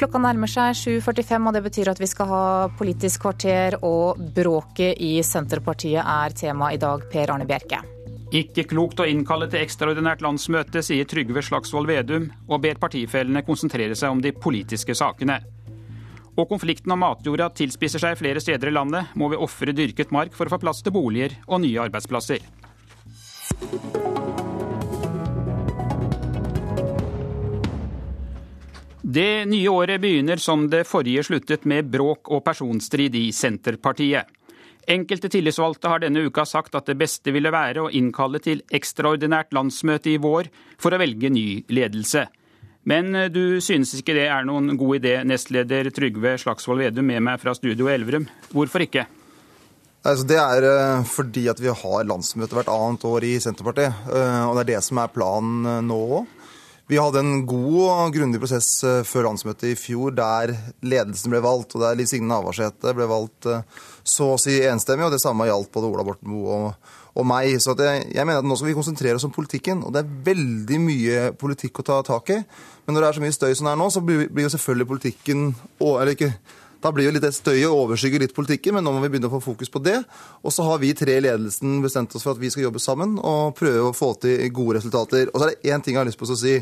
Klokka nærmer seg 7.45, og det betyr at vi skal ha Politisk kvarter, og bråket i Senterpartiet er tema i dag. Per Arne Bjerke. Ikke klokt å innkalle til ekstraordinært landsmøte, sier Trygve Slagsvold Vedum, og ber partifellene konsentrere seg om de politiske sakene. Og konflikten om matjorda tilspisser seg flere steder i landet, må vi ofre dyrket mark for å få plass til boliger og nye arbeidsplasser. Det nye året begynner som det forrige sluttet, med bråk og personstrid i Senterpartiet. Enkelte tillitsvalgte har denne uka sagt at det beste ville være å innkalle til ekstraordinært landsmøte i vår for å velge ny ledelse. Men eh, du synes ikke det er noen god idé, nestleder Trygve Slagsvold Vedum med meg fra Studio Elverum. Hvorfor ikke? Altså, det er eh, fordi at vi har landsmøte hvert annet år i Senterpartiet. Eh, og det er det som er planen nå òg. Vi hadde en god og grundig prosess eh, før landsmøtet i fjor, der ledelsen ble valgt, og der Liv Signe Navarsete ble valgt eh, så å si enstemmig. og Det samme gjaldt både Ola Borten Moe og, og, meg. Så jeg, jeg, mener at nå skal vi konsentrere oss om politikken. og Det er veldig mye politikk å ta tak i. Men når det er så mye støy som det er nå, så blir, blir jo selvfølgelig politikken Eller ikke da blir jo litt støyet overskygger litt politikken, men nå må vi begynne å få fokus på det. Og så har vi tre i ledelsen bestemt oss for at vi skal jobbe sammen og prøve å få til gode resultater. Og så er det én ting jeg har lyst på å si.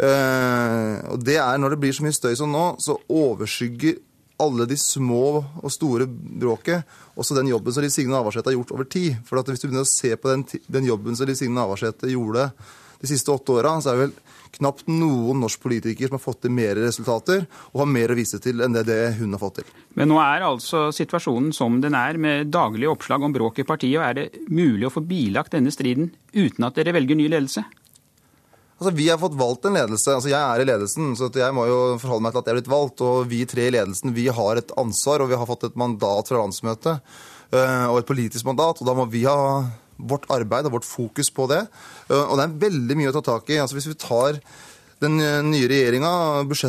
Uh, og det er Når det blir så mye støy som nå, så overskygger alle de små og store bråket også den jobben som Liv Signe Navarsete har gjort over tid. For Hvis du begynner å se på den, den jobben som Liv Signe Navarsete gjorde de siste åtte åra, så er det vel knapt noen norsk politiker som har fått til mer resultater og har mer å vise til enn det, det hun har fått til. Men nå er altså situasjonen som den er, med daglige oppslag om bråk i partiet. og Er det mulig å få bilagt denne striden uten at dere velger ny ledelse? Altså, Vi har fått valgt en ledelse. altså Jeg er i ledelsen, så jeg må jo forholde meg til at jeg er blitt valgt. Og vi tre i ledelsen vi har et ansvar, og vi har fått et mandat fra landsmøtet. Eh, og et politisk mandat. og Da må vi ha vårt arbeid og vårt fokus på det. Eh, og det er veldig mye å ta tak i. Altså Hvis vi tar den eh, nye regjeringa,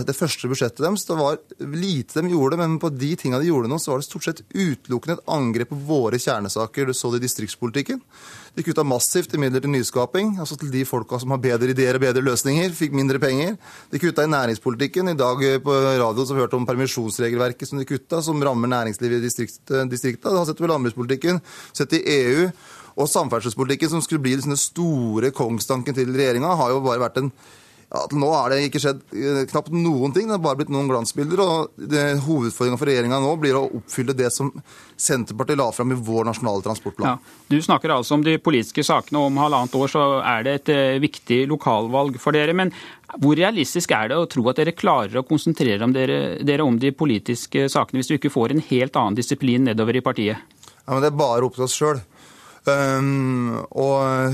det første budsjettet deres, det var lite de gjorde, men på de tinga de gjorde nå, så var det stort sett utelukkende et angrep på våre kjernesaker. Du så det i distriktspolitikken. De kutta massivt i midler til nyskaping, altså til de folka som har bedre ideer og bedre løsninger, fikk mindre penger. De kutta i næringspolitikken. I dag eh, på radio så har vi hørt om permisjonsregelverket som de kutta, som rammer næringslivet i distrikta. Det har sett på landbrukspolitikken, sett i EU. Og samferdselspolitikken, som skulle bli den store kongstanken til regjeringa, har jo bare vært en ja, Nå har det ikke skjedd eh, knapt noen ting. Det har bare blitt noen glansbilder. og Hovedutfordringa for regjeringa nå blir å oppfylle det som Senterpartiet la fram i vår nasjonale transportplan. Ja, du snakker altså om de politiske sakene. Om halvannet år så er det et uh, viktig lokalvalg for dere. Men hvor realistisk er det å tro at dere klarer å konsentrere dere, dere om de politiske sakene hvis du ikke får en helt annen disiplin nedover i partiet? Ja, men Det er bare opp til oss sjøl. Um, og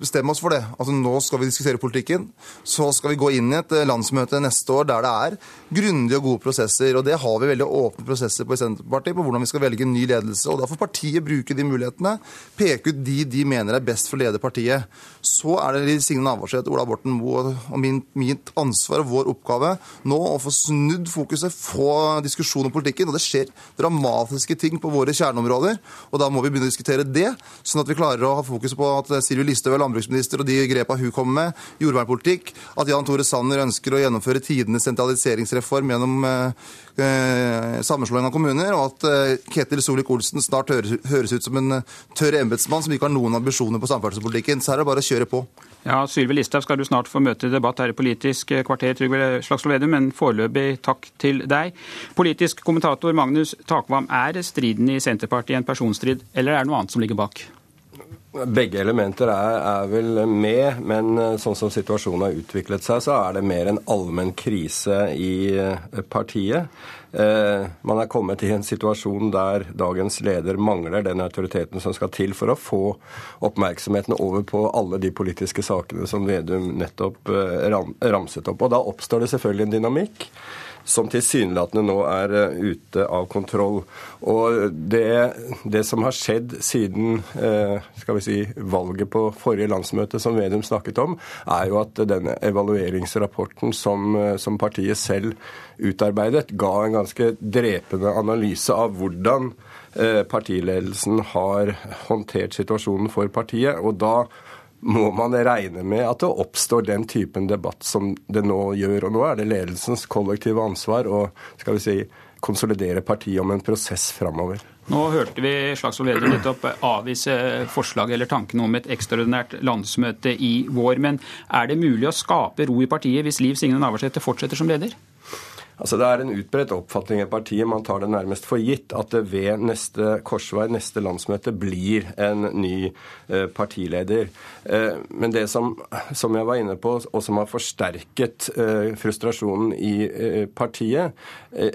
bestemme oss for det. Altså Nå skal vi diskutere politikken. Så skal vi gå inn i et eh, landsmøte neste år der det er grundige og gode prosesser. Og det har vi veldig åpne prosesser på i Senterpartiet, på hvordan vi skal velge en ny ledelse. Og da får partiet bruke de mulighetene, peke ut de de mener er best for å lede partiet. Så er det Signe Navarsete, Ola Borten Moe og min, mitt ansvar og vår oppgave nå å få snudd fokuset, få diskusjon om politikken. Og det skjer dramatiske ting på våre kjerneområder. Og da må vi begynne å diskutere det, sånn at vi klarer å ha fokus på at Sylvi Listhaug er landbruksminister og de grepa hun kommer med, jordvernpolitikk, at Jan Tore Sanner ønsker å gjennomføre tidenes sentraliseringsreform gjennom eh, eh sammenslåing av kommuner, og at eh, Ketil Solvik-Olsen snart høres, ut som en eh, tørr embetsmann som ikke har noen ambisjoner på samferdselspolitikken. Så her er det bare å kjøre på. Ja, Sylvi Listhaug skal du snart få møte i debatt her i Politisk kvarter, Trygve Slagsvold Vedum, men foreløpig takk til deg. Politisk kommentator Magnus Takvam, er striden i Senterpartiet en personstrid, eller er det noe annet som ligger bak? Begge elementer er, er, vel med, men eh, sånn som situasjonen har utviklet seg, så er det mer en allmenn krise i eh, partiet. Eh, man er kommet i en situasjon der dagens leder mangler den autoriteten som skal til for å få oppmerksomheten over på alle de politiske sakene som Vedum nettopp eh, ram, ramset opp. Og da oppstår det selvfølgelig en dynamikk som tilsynelatende nå er eh, ute av kontroll. Og det, det som har skjedd siden eh, skal vi si, valget på forrige landsmøte, som Vedum snakket om, er jo at denne evalueringsrapporten som, eh, som partiet selv utarbeidet, ga en ganske drepende analyse av hvordan partiledelsen har håndtert situasjonen for partiet. og da må man regne med at det oppstår den typen debatt som det nå gjør. Og nå er det ledelsens kollektive ansvar å skal vi si, konsolidere partiet om en prosess framover. Nå hørte vi Slagsvold Vedum nettopp avvise forslaget eller tanken om et ekstraordinært landsmøte i vår. Men er det mulig å skape ro i partiet hvis Liv Signe Navarsete fortsetter som leder? Altså Det er en utbredt oppfatning i partiet, man tar det nærmest for gitt, at det ved neste korsvei, neste landsmøte, blir en ny eh, partileder. Eh, men det som, som, jeg var inne på, og som har forsterket eh, frustrasjonen i partiet,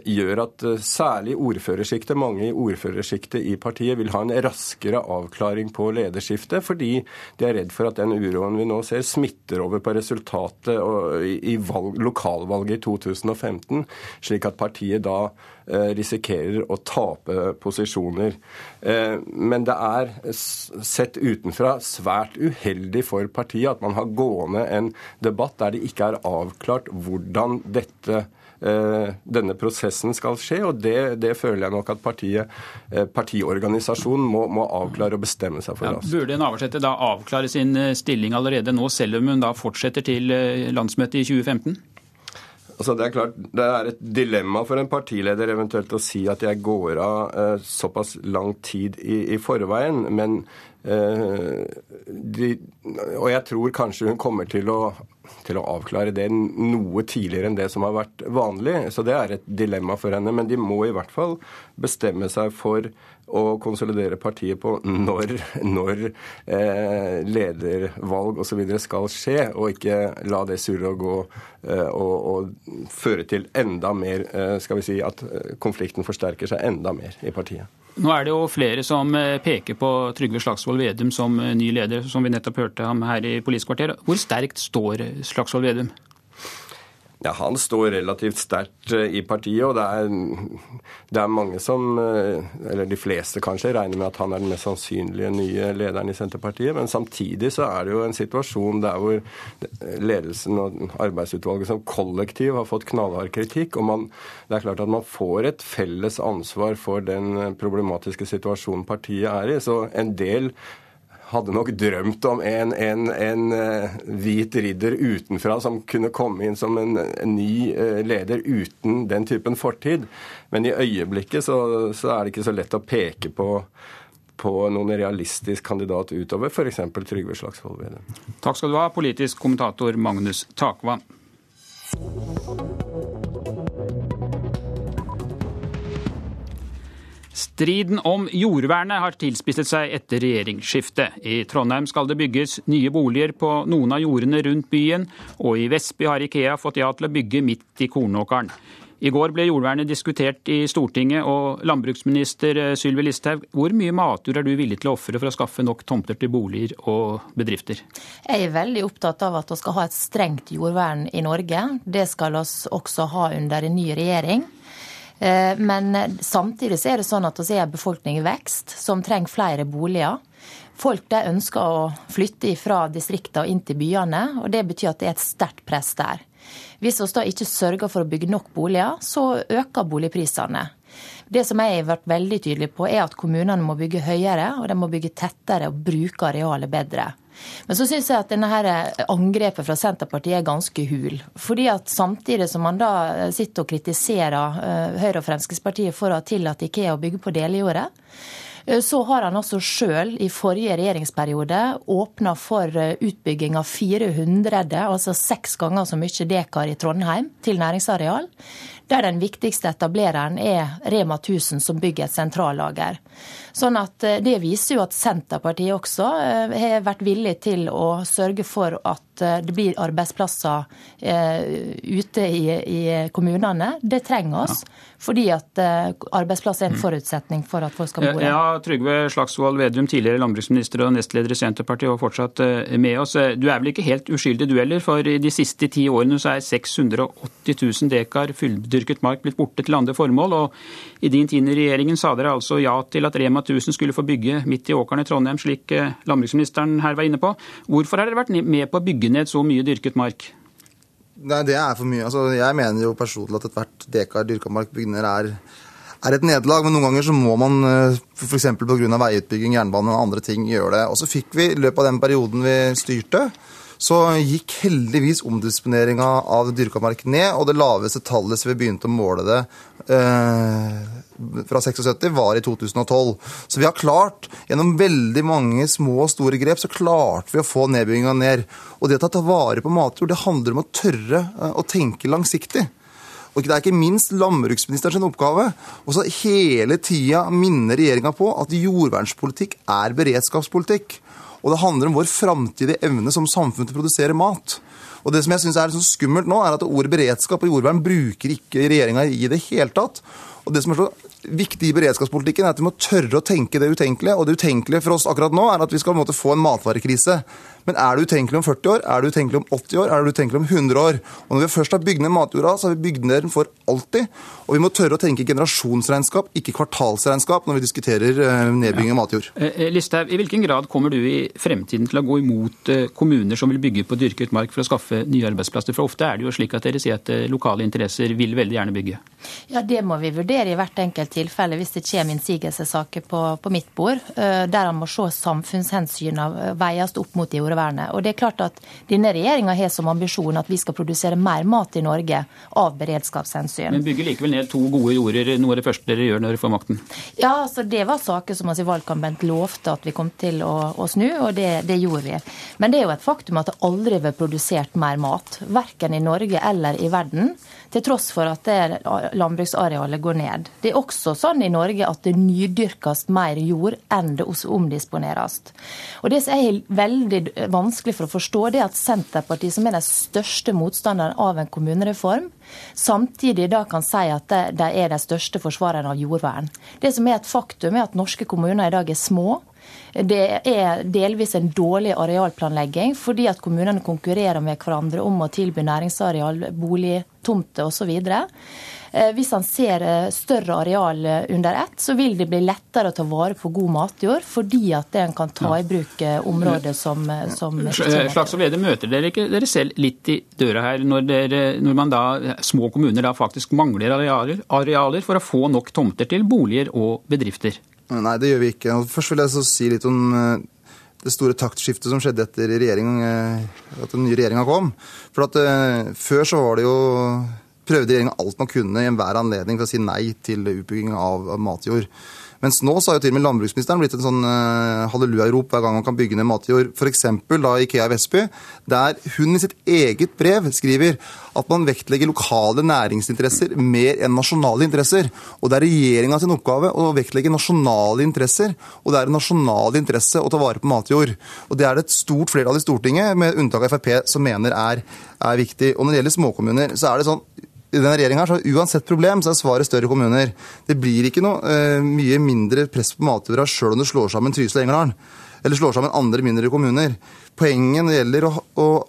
gjør at særlig ordførersjiktet, mange i ordførersjiktet i partiet, vil ha en raskere avklaring på lederskiftet, fordi de er redd for at den uroen vi nå ser, smitter over på resultatet i valg, lokalvalget i 2015 slik at partiet da eh, risikerer å tape posisjoner. Eh, men det er sett utenfra svært uheldig for partiet at man har gående en debatt der det ikke er avklart hvordan dette eh, denne prosessen skal skje, og det, det føler jeg nok at partiet, partiorganisasjonen må, må, avklare og bestemme seg for. Ja, burde Navarsete da avklare sin stilling allerede nå, selv om hun da fortsetter til landsmøtet i 2015? Altså Det er klart, det er et dilemma for en partileder eventuelt å si at jeg går av eh, såpass lang tid i, i forveien. Men de, Og jeg tror kanskje hun kommer til å, til å, avklare det noe tidligere enn det som har vært vanlig. Så det er et dilemma for henne. Men de må i hvert fall bestemme seg for å konsolidere partiet på når, når eh, ledervalg osv. skal skje, og ikke la det surre og gå eh, og, og, føre til enda mer eh, Skal vi si at eh, konflikten forsterker seg enda mer i partiet. Nå er det jo flere som eh, peker på Trygve Slagsvold Vedum som eh, ny leder, som vi nettopp hørte ham her i Politisk kvarter. Hvor sterkt står Slagsvold Vedum? Ja, Han står relativt sterkt eh, i partiet, og det er, det er, mange som, eh, eller de fleste kanskje, regner med at han er den mest sannsynlige nye lederen i Senterpartiet. Men samtidig så er det jo en situasjon der hvor ledelsen og arbeidsutvalget som kollektiv har fått knallhard kritikk. og man, Det er klart at man får et felles ansvar for den problematiske situasjonen partiet er i. Så en del hadde nok drømt om en, en, en uh, hvit ridder utenfra som kunne komme inn som en, en ny uh, leder uten den typen fortid. Men i øyeblikket så, så, er det ikke så lett å peke på, på noen realistisk kandidat utover f.eks. Trygve Slagsvold Vedum. Takk skal du ha, politisk kommentator Magnus Takvam. Striden om jordvernet har tilspisset seg etter regjeringsskiftet. I Trondheim skal det bygges nye boliger på noen av jordene rundt byen, og i Vestby har Ikea fått ja til å bygge midt i kornåkeren. I går ble jordvernet diskutert i Stortinget, og landbruksminister Sylvi Listhaug, hvor mye matjord er du villig til å ofre for å skaffe nok tomter til boliger og bedrifter? Jeg er veldig opptatt av at vi skal ha et strengt jordvern i Norge. Det skal vi også ha under en ny regjering. Eh, men samtidig så er det sånn at vi er en befolkning i vekst som trenger flere boliger. Folk de ønsker å flytte fra distriktene og inn til byene, og det betyr at det er et sterkt press der. Hvis vi da ikke sørger for å bygge nok boliger, så øker boligprisene. Det som jeg har vært veldig tydelig på, er at kommunene må bygge høyere, og de må bygge tettere og bruke arealet bedre. Men så syns jeg at denne her angrepet fra Senterpartiet er ganske hul. Fordi at samtidig som man da sitter og kritiserer eh, Høyre og Fremskrittspartiet for å ha tillatt Ikea å bygge på delejordet, eh, så har han også sjøl i forrige regjeringsperiode åpna for eh, utbygging av 400, altså seks ganger så mye dekar i Trondheim, til næringsareal der den viktigste etablereren er Rema 1000, som bygger et sentrallager. Sånn at eh, Det viser jo at Senterpartiet også eh, har vært villig til å sørge for at eh, det blir arbeidsplasser ute i, i kommunene. Det trenger oss. Fordi at arbeidsplasser er en mm. forutsetning for at folk skal bo der. Ja, Trygve Slagsvold Vedum, tidligere landbruksminister og nestleder i Senterpartiet, var fortsatt med oss. Du er vel ikke helt uskyldig du heller, for i de siste ti årene så er 680 000 dekar fulldyrket mark blitt borte til andre formål. og I din tid i regjeringen sa dere altså ja til at Rema 1000 skulle få bygge midt i åkeren i Trondheim, slik eh, landbruksministeren her var inne på. Hvorfor har dere vært med på å bygge ned så mye dyrket mark? Nei, Det er for mye. Altså, jeg mener jo personlig at ethvert dekar dyrka mark bygner er, er et nederlag, men noen ganger så må man f.eks. pga. veiutbygging, jernbane og andre ting gjøre det. Og så fikk vi i løpet av den perioden vi styrte, så gikk heldigvis omdisponeringa av dyrka mark ned, og det laveste tallet som vi begynte å måle det eh, fra 76, var i 2012. Så vi har klart, gjennom veldig mange små og store grep, så klarte vi å få nedbygginga ned. Og det å ta vare på matjord, det handler om å tørre eh, å tenke langsiktig. Og Det er ikke minst landbruksministerens oppgave å hele tida minne regjeringa på at jordvernspolitikk er beredskapspolitikk. Og det handler om vår framtidige evne som samfunn til å produsere mat. Og det som jeg synes er så skummelt nå, er at ordet beredskap og jordvern bruker ikke regjeringa i det hele tatt. Og det som er så viktig i beredskapspolitikken, er at vi må tørre å tenke det utenkelige. Og det utenkelige for oss akkurat nå er at vi skal få en matvarekrise. Men er det utenkelig om 40 år, er det utenkelig om 80 år, er det utenkelig om 100 år? Og når vi først har bygd ned matjorda, så har vi bygd ned den for alltid. Og vi må tørre å tenke generasjonsregnskap, ikke kvartalsregnskap, når vi diskuterer eh, nedbygging av matjord. Ja. Eh, Listhaug, i hvilken grad kommer du i fremtiden til å gå imot eh, kommuner som vil bygge på dyrket mark for å skaffe nye arbeidsplasser? For ofte er det jo slik at dere sier at lokale interesser vil veldig gjerne bygge. Ja, det må vi vurdere i hvert enkelt tilfelle hvis det kommer innsigelsessaker på, på mitt bord, der han må se samfunnshensynene veies opp mot jordvernet. Og det er klart at Denne regjeringa har som ambisjon at vi skal produsere mer mat i Norge av beredskapshensyn. Men bygger likevel ned to gode jorder, noe av det første dere gjør når dere får makten? Ja, altså det var saker som vi i valgkampen lovte at vi kom til å, å snu, og det, det, gjorde vi. Men det er jo et faktum at det aldri har vært produsert mer mat. Verken i Norge eller i verden. Til tross for at det landbruksarealet går ned. Det er også sånn i Norge at det nydyrkes mer jord enn det omdisponeres. Og det som er veldig vanskelig for å forstå, det er at Senterpartiet, som er den største motstanderen av en kommunereform, samtidig da kan si at de er de største forsvarerne av jordvern. Det som er et faktum, er at norske kommuner i dag er små. Det er delvis en dårlig arealplanlegging, fordi at kommunene konkurrerer med hverandre om å tilby næringsareal, bolig, tomter osv. Eh, hvis han ser eh, større areal eh, under ett, så vil det bli lettere å ta vare på god matjord, fordi at en kan ta i bruk områder som, som Slagsvold Vedum, møter dere ikke dere selv litt i døra her når, dere, når man da, små kommuner da faktisk mangler arealer, arealer for å få nok tomter til boliger og bedrifter? Nei, det gjør vi ikke. Først vil jeg si litt om det store taktskiftet som skjedde etter at den nye regjeringa kom. For at Før så var det jo prøvde regjeringa alt man kunne i enhver anledning for å si nei til utbygging av, matjord. Mens nå så har jo til og med landbruksministeren blitt en sånn uh, hallelujarop hver gang man kan bygge ned matjord. F.eks. da Ikea Vestby, der hun i sitt eget brev skriver at man vektlegger lokale næringsinteresser mer enn nasjonale interesser. Og det er regjeringa sin oppgave å vektlegge nasjonale interesser, og det er en nasjonal interesse å ta vare på matjord. Og det er det et stort flertall i Stortinget, med unntak av Frp, som mener er, er viktig. Og når det gjelder småkommuner, så er det sånn i denne regjeringa så uansett problem, så er svaret større kommuner. Det blir ikke noe uh, mye mindre press på matjorda sjøl om du slår sammen Trysil og Engerdal. Eller slår sammen andre mindre kommuner. Poenget når det gjelder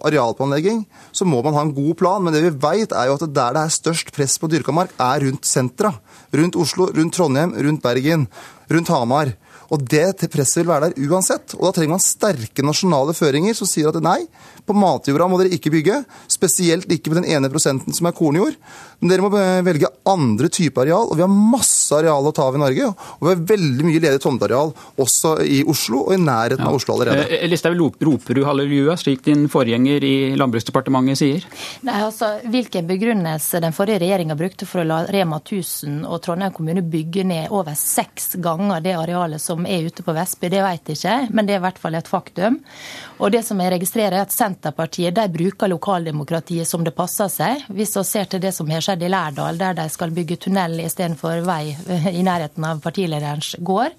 arealplanlegging, så må man ha en god plan. Men det vi vet er jo at der det er størst press på dyrka mark, er rundt sentra. Rundt Oslo, rundt Trondheim, rundt Bergen, rundt Hamar. Og det presset vil være der uansett. Og da trenger man sterke nasjonale føringer som sier at nei, på matjorda må dere ikke bygge. Spesielt ikke med den ene prosenten som er kornjord. Men dere må velge andre typer areal. Og vi har masse areal å ta av i Norge. Og vi har veldig mye ledig tomteareal også i Oslo og i nærheten ja. av Oslo allerede. Eh, Listhaug, roper du halleluja, slik din forgjenger i Landbruksdepartementet sier? Nei, altså, Hvilken begrunnelse den forrige regjeringa brukte for å la Rema 1000 og Trondheim kommune bygge ned over seks ganger det arealet som er ute på Vestby, det vet jeg ikke, men det er i hvert fall et faktum. Og det som jeg registrerer, er at Senterpartiet de bruker lokaldemokratiet som det passer seg. Hvis vi ser til det som har skjedd i Lærdal, der de skal bygge tunnel istedenfor vei i nærheten av partilederens gård.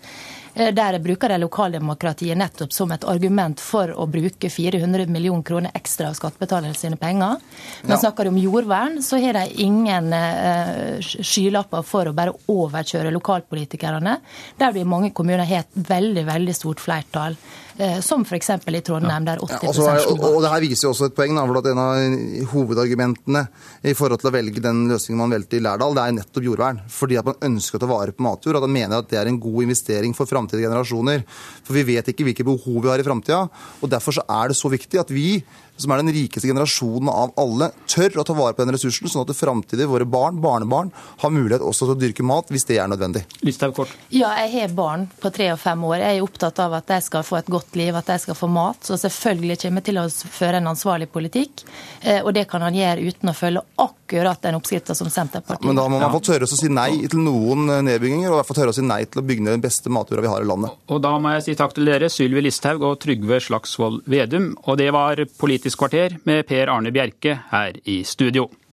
Eh, der bruker de lokaldemokratiet nettopp som et argument for å bruke 400 millioner kroner ekstra av skattebetalerne sine penger. Men ja. snakker de om jordvern, så har de ingen uh, skylapper for å bare overkjøre lokalpolitikerne. Der blir mange kommuner har et veldig, veldig stort flertall. Eh, som f.eks. i Trondheim, der 80 ja, altså, og, og det her viser jo også et poeng. Da, for at En av hovedargumentene i forhold til å velge den løsningen man valgte i Lærdal, det er nettopp jordvern. Fordi at man ønsker å ta vare på matjord, og at man mener at det er en god investering for framtidige generasjoner. For vi vet ikke hvilke behov vi har i framtida. Derfor så er det så viktig at vi som er den rikeste generasjonen av alle, tør å ta vare på den ressursen, sånn at det framtidig våre barn, barnebarn, har mulighet også til å dyrke mat hvis det er nødvendig. Listhaug kort. Ja, jeg har barn på tre og fem år. Jeg er opptatt av at de skal få et godt liv, at de skal få mat. Så selvfølgelig kommer jeg til å føre en ansvarlig politikk. Eh, og det kan han gjøre uten å følge akkurat den oppskrifta som Senterpartiet Men da må man få tørre å si nei til noen nedbygginger, og i hvert fall tørre å si nei til å bygge ned den beste matjorda vi har i landet. Og da må jeg si takk til dere, Sylvi Listhaug og Trygve Slagsvold Vedum. Og det var Politisk kvarter med Per Arne Bjerke her i studio.